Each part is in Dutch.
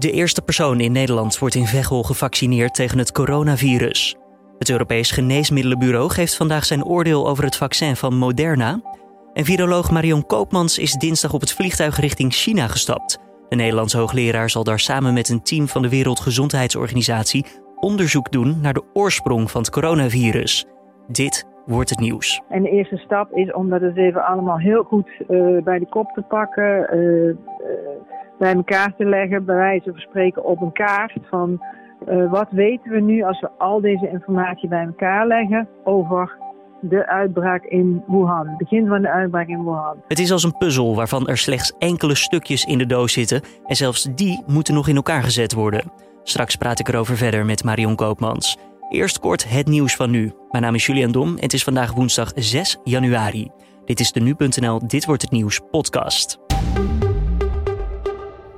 De eerste persoon in Nederland wordt in Veghel gevaccineerd tegen het coronavirus. Het Europees Geneesmiddelenbureau geeft vandaag zijn oordeel over het vaccin van Moderna. En viroloog Marion Koopmans is dinsdag op het vliegtuig richting China gestapt. De Nederlandse hoogleraar zal daar samen met een team van de Wereldgezondheidsorganisatie onderzoek doen naar de oorsprong van het coronavirus. Dit wordt het nieuws. En de eerste stap is om dat eens even allemaal heel goed uh, bij de kop te pakken. Uh, bij elkaar te leggen, bij wijze van spreken op een kaart van uh, wat weten we nu als we al deze informatie bij elkaar leggen over de uitbraak in Wuhan, het begin van de uitbraak in Wuhan. Het is als een puzzel waarvan er slechts enkele stukjes in de doos zitten en zelfs die moeten nog in elkaar gezet worden. Straks praat ik erover verder met Marion Koopmans. Eerst kort het nieuws van nu. Mijn naam is Julian Dom en het is vandaag woensdag 6 januari. Dit is de nu.nl Dit wordt het nieuws podcast.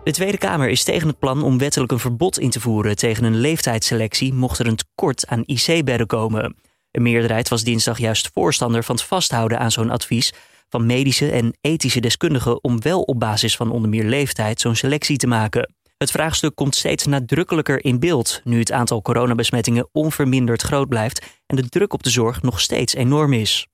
De Tweede Kamer is tegen het plan om wettelijk een verbod in te voeren tegen een leeftijdsselectie mocht er een tekort aan IC-bedden komen. Een meerderheid was dinsdag juist voorstander van het vasthouden aan zo'n advies van medische en ethische deskundigen om wel op basis van onder meer leeftijd zo'n selectie te maken. Het vraagstuk komt steeds nadrukkelijker in beeld nu het aantal coronabesmettingen onverminderd groot blijft en de druk op de zorg nog steeds enorm is.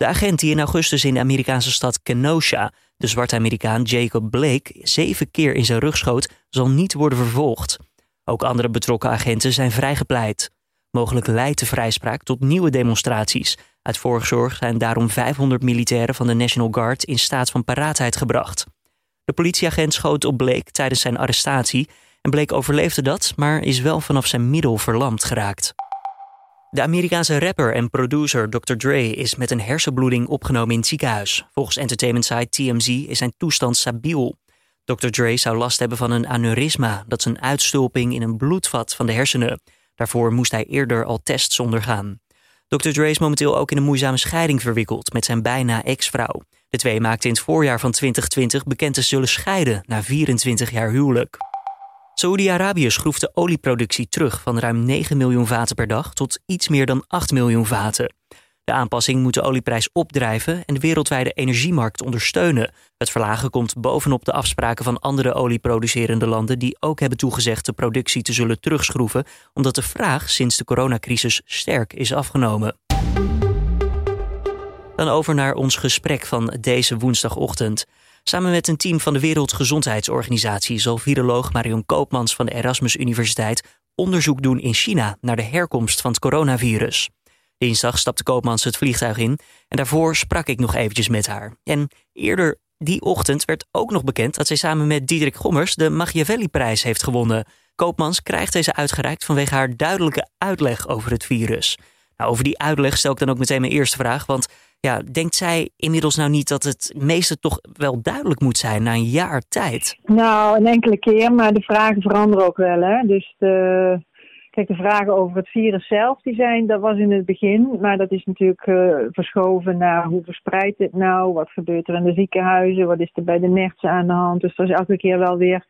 De agent die in augustus in de Amerikaanse stad Kenosha de zwarte Amerikaan Jacob Blake zeven keer in zijn rug schoot, zal niet worden vervolgd. Ook andere betrokken agenten zijn vrijgepleit. Mogelijk leidt de vrijspraak tot nieuwe demonstraties. Uit voorzorg zijn daarom 500 militairen van de National Guard in staat van paraatheid gebracht. De politieagent schoot op Blake tijdens zijn arrestatie en Blake overleefde dat, maar is wel vanaf zijn middel verlamd geraakt. De Amerikaanse rapper en producer Dr. Dre is met een hersenbloeding opgenomen in het ziekenhuis. Volgens entertainment site TMZ is zijn toestand stabiel. Dr. Dre zou last hebben van een aneurysma, dat is een uitstulping in een bloedvat van de hersenen. Daarvoor moest hij eerder al tests ondergaan. Dr. Dre is momenteel ook in een moeizame scheiding verwikkeld met zijn bijna ex-vrouw. De twee maakten in het voorjaar van 2020 bekend te zullen scheiden na 24 jaar huwelijk. Saoedi-Arabië schroeft de olieproductie terug van ruim 9 miljoen vaten per dag tot iets meer dan 8 miljoen vaten. De aanpassing moet de olieprijs opdrijven en de wereldwijde energiemarkt ondersteunen. Het verlagen komt bovenop de afspraken van andere olieproducerende landen die ook hebben toegezegd de productie te zullen terugschroeven, omdat de vraag sinds de coronacrisis sterk is afgenomen. Dan over naar ons gesprek van deze woensdagochtend. Samen met een team van de Wereldgezondheidsorganisatie zal viroloog Marion Koopmans van de Erasmus Universiteit onderzoek doen in China naar de herkomst van het coronavirus. Dinsdag stapte Koopmans het vliegtuig in en daarvoor sprak ik nog eventjes met haar. En eerder die ochtend werd ook nog bekend dat zij samen met Diederik Gommers de Machiavelli-prijs heeft gewonnen. Koopmans krijgt deze uitgereikt vanwege haar duidelijke uitleg over het virus. Nou, over die uitleg stel ik dan ook meteen mijn eerste vraag, want ja, denkt zij inmiddels nou niet dat het meeste toch wel duidelijk moet zijn na een jaar tijd? Nou, een enkele keer, maar de vragen veranderen ook wel. Hè? Dus de, kijk, de vragen over het virus zelf, die zijn, dat was in het begin. Maar dat is natuurlijk uh, verschoven naar hoe verspreidt het nou? Wat gebeurt er in de ziekenhuizen? Wat is er bij de nertsen aan de hand? Dus dat is elke keer wel weer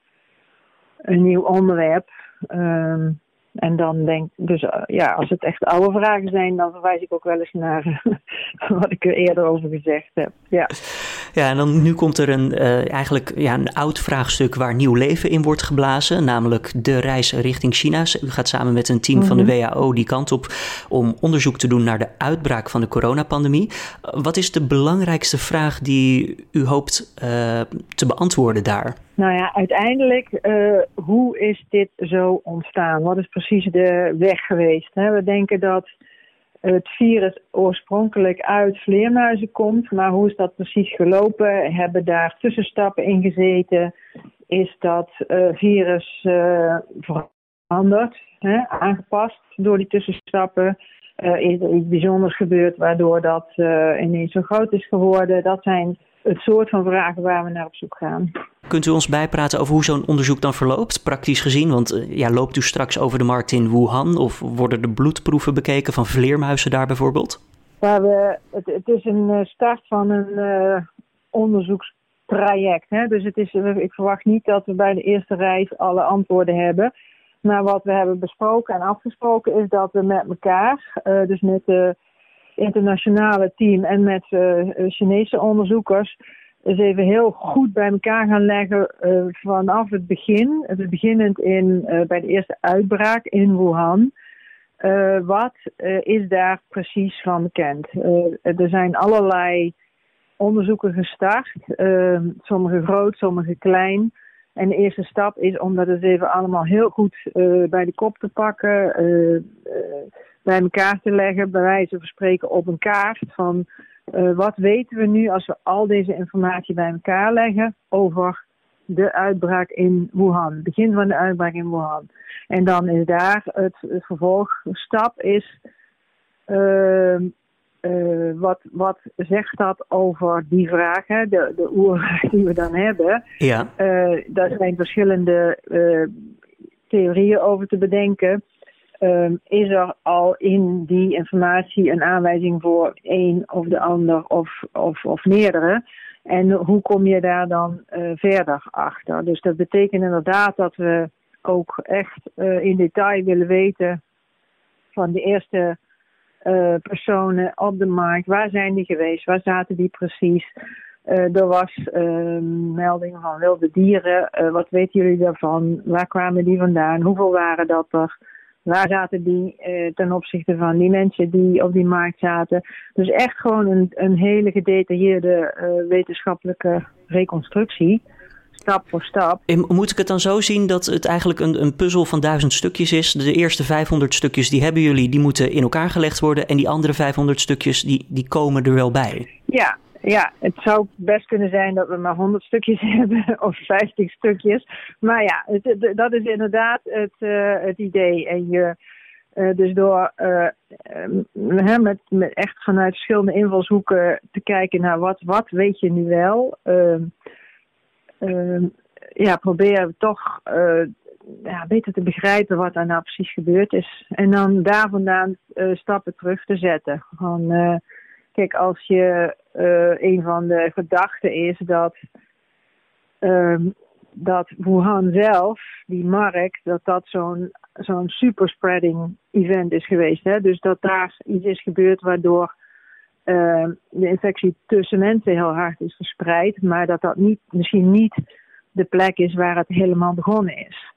een nieuw onderwerp. Um, en dan denk dus uh, ja, als het echt oude vragen zijn, dan verwijs ik ook wel eens naar wat ik er eerder over gezegd heb. Ja, ja en dan nu komt er een, uh, eigenlijk ja, een oud vraagstuk waar nieuw leven in wordt geblazen, namelijk de reis richting China. U gaat samen met een team mm -hmm. van de mhm. WHO die kant op om onderzoek te doen naar de uitbraak van de coronapandemie. Wat is de belangrijkste vraag die u hoopt te beantwoorden daar? Nou ja, uiteindelijk, uh, hoe is dit zo ontstaan? Wat is precies de weg geweest? Hè? We denken dat het virus oorspronkelijk uit vleermuizen komt, maar hoe is dat precies gelopen? Hebben daar tussenstappen in gezeten? Is dat uh, virus uh, veranderd, hè? aangepast door die tussenstappen? is er iets bijzonders gebeurd waardoor dat ineens zo groot is geworden? Dat zijn het soort van vragen waar we naar op zoek gaan. Kunt u ons bijpraten over hoe zo'n onderzoek dan verloopt, praktisch gezien? Want uh, ja, loopt u straks over de markt in Wuhan of worden de bloedproeven bekeken van vleermuizen daar bijvoorbeeld? we, het, het, is een start van een uh, onderzoekstraject. Hè? Dus het is, ik verwacht niet dat we bij de eerste reis alle antwoorden hebben. Maar wat we hebben besproken en afgesproken is dat we met elkaar, uh, dus met de internationale team en met uh, Chinese onderzoekers eens even heel goed bij elkaar gaan leggen vanaf het begin. Beginnend in, bij de eerste uitbraak in Wuhan. wat is daar precies van bekend? er zijn allerlei onderzoeken gestart. sommige groot, sommige klein. En de eerste stap is om dat eens even allemaal heel goed bij de kop te pakken, bij elkaar te leggen, bij wijze van spreken op een kaart van wat weten we nu als we al deze informatie bij elkaar leggen over de uitbraak in Wuhan, het begin van de uitbraak in Wuhan. En dan is daar het, het vervolgstap is ehm, uh, wat, wat zegt dat over die vragen, de, de oervraag die we dan hebben? Ja. Uh, daar zijn verschillende theorieën over te bedenken. Uh, is er al in die informatie een aanwijzing voor een of de ander of, of, of meerdere? En hoe kom je daar dan verder achter? Dus dat betekent inderdaad dat we ook echt in detail willen weten van de eerste uh, personen op de markt. Waar zijn die geweest? Waar zaten die precies? Er was uh, melding van wilde dieren. wat weten jullie daarvan? Waar kwamen die vandaan? Hoeveel waren dat er? Waar zaten die ten opzichte van die mensen die op die markt zaten? Dus echt gewoon een, een hele gedetailleerde wetenschappelijke reconstructie stap voor stap. En moet ik het dan zo zien dat het eigenlijk een, een puzzel van duizend stukjes is? De eerste 500 stukjes die hebben jullie, die moeten in elkaar gelegd worden. En die andere 500 stukjes, die, die komen er wel bij. Ja, ja, het zou best kunnen zijn dat we maar 100 stukjes hebben of 50 stukjes. Maar ja, dat is inderdaad het, uh, het idee. En je, uh, dus door uh, met, met echt vanuit verschillende invalshoeken te kijken naar wat, wat weet je nu wel. Ehm, uh, ja, proberen toch ja, beter te begrijpen wat er nou precies gebeurd is. En dan daar vandaan stappen terug te zetten. Kijk, als je een van de gedachten is dat, ehm, dat Wuhan zelf, die markt, dat dat zo'n zo'n superspreading event is geweest. Hè? Dus dat daar iets is gebeurd waardoor uh, de infectie tussen mensen heel hard is verspreid, maar dat dat niet, misschien niet de plek is waar het helemaal begonnen is.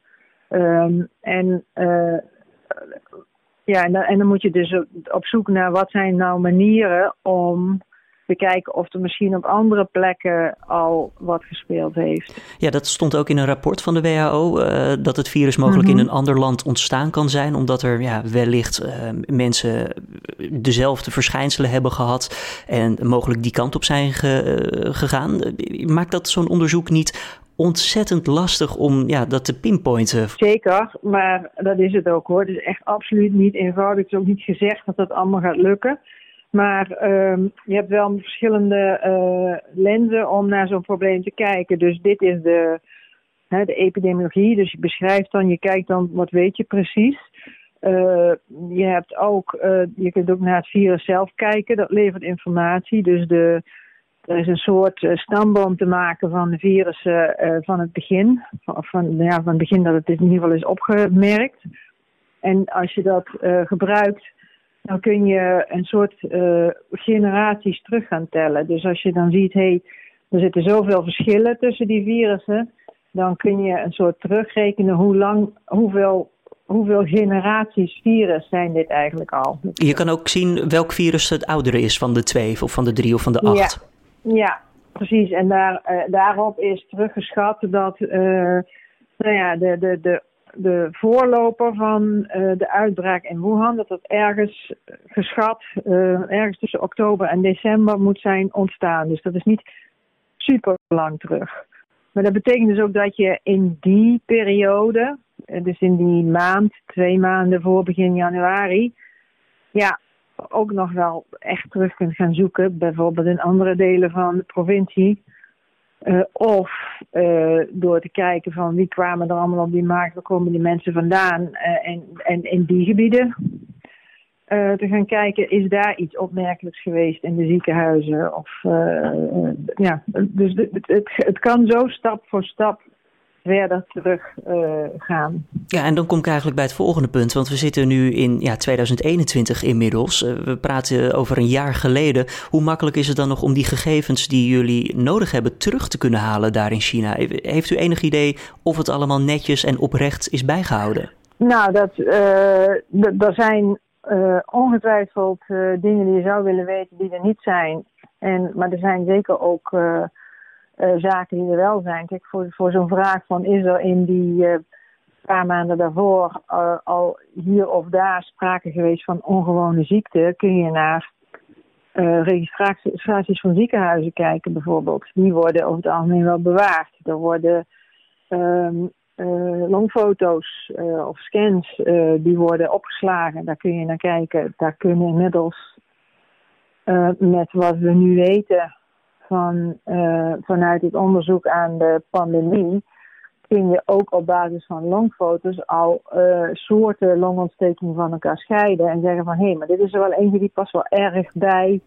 Um, en, uh, ja, en dan moet je dus op zoek naar wat zijn nou manieren om te kijken of er misschien op andere plekken al wat gespeeld heeft. Ja, dat stond ook in een rapport van de WHO, uh, dat het virus mogelijk in mhm. een ander land ontstaan kan zijn, omdat er ja, wellicht uh, mensen dezelfde verschijnselen hebben gehad en mogelijk die kant op zijn ge, uh, gegaan. Maakt dat zo'n onderzoek niet ontzettend lastig om ja, dat te pinpointen. Zeker, maar dat is het ook hoor. Het is echt absoluut niet eenvoudig. Het is ook niet gezegd dat dat allemaal gaat lukken. Maar um, je hebt wel verschillende uh, lenzen om naar zo'n probleem te kijken. Dus dit is de, hè, de epidemiologie. Dus je beschrijft dan, je kijkt dan, wat weet je precies. Uh, je hebt ook, uh, je kunt ook naar het virus zelf kijken. Dat levert informatie. Dus de, er is een soort stamboom te maken van de virussen van het begin. Of van, ja, van het begin dat het in ieder geval is opgemerkt. En als je dat gebruikt dan kun je een soort uh, generaties terug gaan tellen. Dus als je dan ziet, hé, hey, er zitten zoveel verschillen tussen die virussen, dan kun je een soort terugrekenen hoe lang, hoeveel, hoeveel generaties virus zijn dit eigenlijk al. Je kan ook zien welk virus het oudere is van de twee, of van de drie of van de acht. Ja, ja precies. En daar, uh, daarop is teruggeschat dat uh, nou ja, de, de, de de voorloper van uh, de uitbraak in Wuhan, dat dat ergens geschat, uh, ergens tussen oktober en december moet zijn ontstaan. Dus dat is niet super lang terug. Maar dat betekent dus ook dat je in die periode, dus in die maand, twee maanden voor begin januari, ja, ook nog wel echt terug kunt gaan zoeken, bijvoorbeeld in andere delen van de provincie. Uh, of uh, door te kijken van wie kwamen er allemaal op die markt, waar komen die mensen vandaan uh, en, en in die gebieden. te gaan kijken, is daar iets opmerkelijks geweest in de ziekenhuizen? Of, ja, dus het, het, kan zo stap voor stap verder terug gaan. Ja, en dan kom ik eigenlijk bij het volgende punt, want we zitten nu in ja, 2021 inmiddels. we praten over een jaar geleden. Hoe makkelijk is het dan nog om die gegevens die jullie nodig hebben terug te kunnen halen daar in China? Heeft u enig idee of het allemaal netjes en oprecht is bijgehouden? Nou, dat, er zijn ongetwijfeld dingen die je zou willen weten die er niet zijn. En, maar er zijn zeker ook uh, zaken die er wel zijn. Kijk, voor, voor zo'n vraag van is er in die uh, paar maanden daarvoor al hier of daar sprake geweest van ongewone ziekte, kun je naar registraties van ziekenhuizen kijken bijvoorbeeld. Die worden over het algemeen wel bewaard. Er worden um, longfoto's of scans die worden opgeslagen. Daar kun je naar kijken. Daar kunnen inmiddels met wat we nu weten van, uh, vanuit het onderzoek aan de pandemie, kun je ook op basis van longfoto's al uh, soorten longontsteking van elkaar scheiden en zeggen van hé, hey, maar dit is er wel eentje die past wel erg bij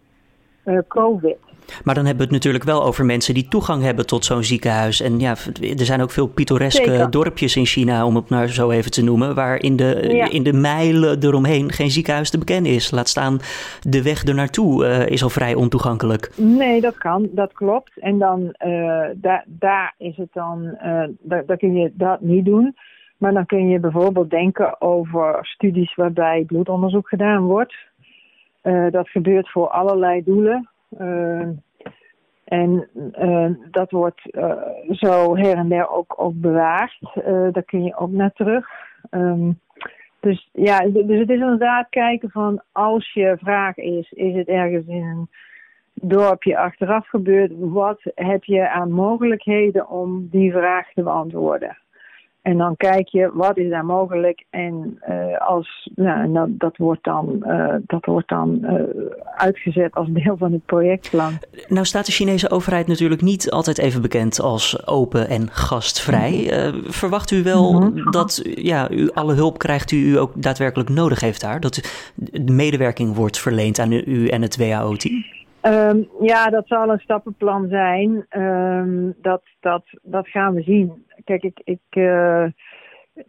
COVID. Maar dan hebben we het natuurlijk wel over mensen die toegang hebben tot zo'n ziekenhuis. En ja, er zijn ook veel pittoreske dorpjes in China, om het nou zo even te noemen, waar in de, in de mijlen eromheen geen ziekenhuis te bekennen is. Laat staan, de weg er naartoe uh, is al vrij ontoegankelijk. Nee, dat kan, dat klopt. En dan, uh, daar, daar is het dan, uh, daar, daar kun je dat niet doen. Maar dan kun je bijvoorbeeld denken over studies waarbij bloedonderzoek gedaan wordt. Uh, dat gebeurt voor allerlei doelen. Uh, en uh, dat wordt zo her en der ook, ook bewaard. daar kun je ook naar terug. Um, dus ja, dus het is inderdaad kijken van als je vraag is, is het ergens in een dorpje achteraf gebeurd? Wat heb je aan mogelijkheden om die vraag te beantwoorden? En dan kijk je wat is daar mogelijk en uh, als, nou, dat, dat wordt dan, uh, dat wordt dan uh, uitgezet als deel van het projectplan. Nou staat de Chinese overheid natuurlijk niet altijd even bekend als open en gastvrij. verwacht u wel mm -hmm. dat ja, u alle hulp krijgt die u ook daadwerkelijk nodig heeft daar? Dat de medewerking wordt verleend aan u en het WHO-team? Um, ja, dat zal een stappenplan zijn. Um, dat, dat, dat gaan we zien. Kijk, ik, ik, uh,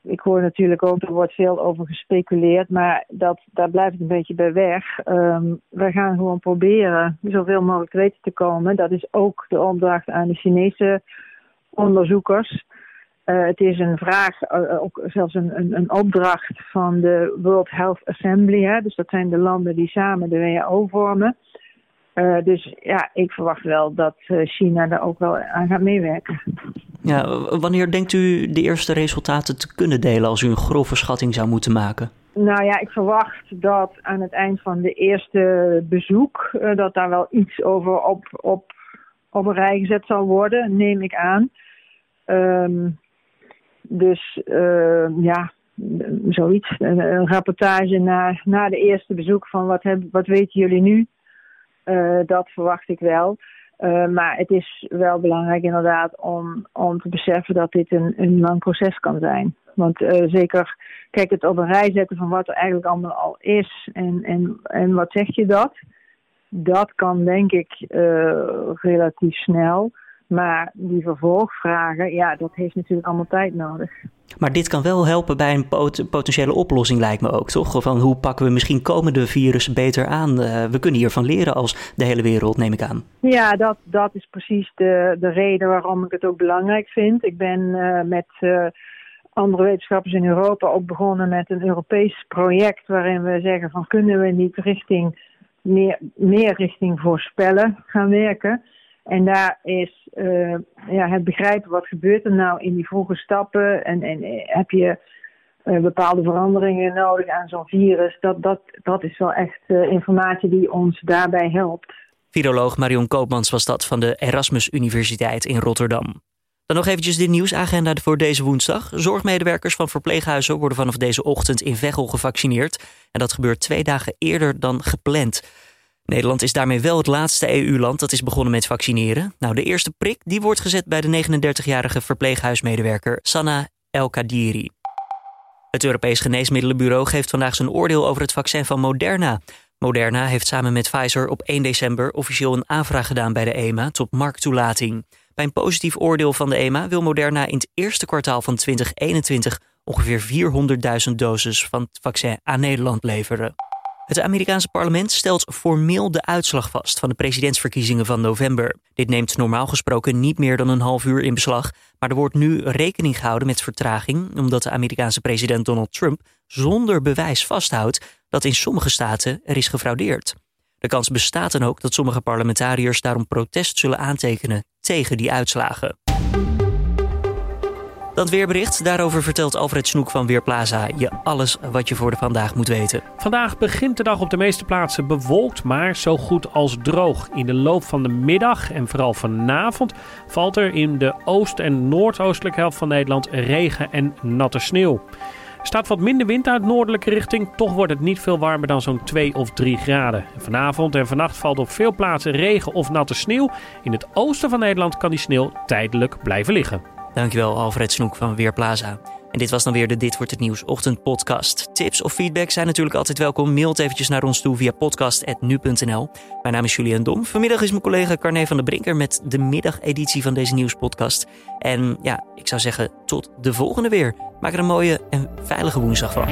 ik hoor natuurlijk ook, er wordt veel over gespeculeerd, maar dat, daar blijft het een beetje bij weg. Um, we gaan gewoon proberen zoveel mogelijk te weten te komen. Dat is ook de opdracht aan de Chinese onderzoekers. Uh, het is een vraag, uh, ook zelfs een, een, een, opdracht van de World Health Assembly. Hè? Dus dat zijn de landen die samen de WHO vormen. Uh, dus ja, ik verwacht wel dat China daar ook wel aan gaat meewerken. Ja, wanneer denkt u de eerste resultaten te kunnen delen als u een grove schatting zou moeten maken? Nou ja, ik verwacht dat aan het eind van de eerste bezoek uh, dat daar wel iets over op, op, op een rij gezet zal worden, neem ik aan. Um, dus uh, ja, zoiets. Een, een, rapportage na, na de eerste bezoek van wat, heb, wat weten jullie nu? Uh, dat verwacht ik wel. Uh, maar het is wel belangrijk inderdaad om, om te beseffen dat dit een, een lang proces kan zijn. Want uh, zeker, kijk, het op een rij zetten van wat er eigenlijk allemaal al is en, en, en wat zeg je dat? Dat kan denk ik relatief snel. Maar die vervolgvragen, ja, dat heeft natuurlijk allemaal tijd nodig. Maar dit kan wel helpen bij een pot potentiële oplossing, lijkt me ook, toch? Van hoe pakken we misschien komende virussen beter aan? Uh, we kunnen hiervan leren als de hele wereld, neem ik aan. Ja, dat, dat is precies de, de reden waarom ik het ook belangrijk vind. Ik ben uh, met uh, andere wetenschappers in Europa ook begonnen met een Europees project waarin we zeggen van kunnen we niet richting meer, meer richting voorspellen gaan werken. En daar is uh, ja, het begrijpen wat gebeurt er nou in die vroege stappen. En, en heb je uh, bepaalde veranderingen nodig aan zo'n virus. Dat, dat, dat is wel echt informatie die ons daarbij helpt. Viroloog Marion Koopmans was dat van de Erasmus Universiteit in Rotterdam. Dan nog eventjes de nieuwsagenda voor deze woensdag. Zorgmedewerkers van verpleeghuizen worden vanaf deze ochtend in Veghel gevaccineerd. En dat gebeurt twee dagen eerder dan gepland. Nederland is daarmee wel het laatste EU-land dat is begonnen met vaccineren. Nou, de eerste prik die wordt gezet bij de 39-jarige verpleeghuismedewerker Sanna El Kadiri. Het Europees Geneesmiddelenbureau geeft vandaag zijn oordeel over het vaccin van Moderna. Moderna heeft samen met Pfizer op 1 december officieel een aanvraag gedaan bij de EMA tot markttoelating. Bij een positief oordeel van de EMA wil Moderna in het eerste kwartaal van 2021 ongeveer 400.000 doses van het vaccin aan Nederland leveren. Het Amerikaanse parlement stelt formeel de uitslag vast van de presidentsverkiezingen van november. Dit neemt normaal gesproken niet meer dan een half uur in beslag, maar er wordt nu rekening gehouden met vertraging omdat de Amerikaanse president Donald Trump zonder bewijs vasthoudt dat in sommige staten er is gefraudeerd. De kans bestaat dan ook dat sommige parlementariërs daarom protest zullen aantekenen tegen die uitslagen. Dat weerbericht, daarover vertelt Alfred Snoek van Weerplaza je alles wat je voor de vandaag moet weten. Vandaag begint de dag op de meeste plaatsen bewolkt, maar zo goed als droog. In de loop van de middag en vooral vanavond valt er in de oost- en noordoostelijke helft van Nederland regen en natte sneeuw. Staat wat minder wind uit noordelijke richting, toch wordt het niet veel warmer dan zo'n 2 of 3 graden. vanavond en vannacht valt op veel plaatsen regen of natte sneeuw. In het oosten van Nederland kan die sneeuw tijdelijk blijven liggen. Dankjewel Alfred Snoek van Weerplaza. En dit was dan weer de Dit Wordt Het Nieuws ochtendpodcast. Tips of feedback zijn natuurlijk altijd welkom. Mail het eventjes naar ons toe via podcast.nu.nl. Mijn naam is Julian Dom. Vanmiddag is mijn collega Carne van der Brinker met de middageditie van deze nieuwspodcast. En ja, ik zou zeggen tot de volgende weer. Maak er een mooie en veilige woensdag van.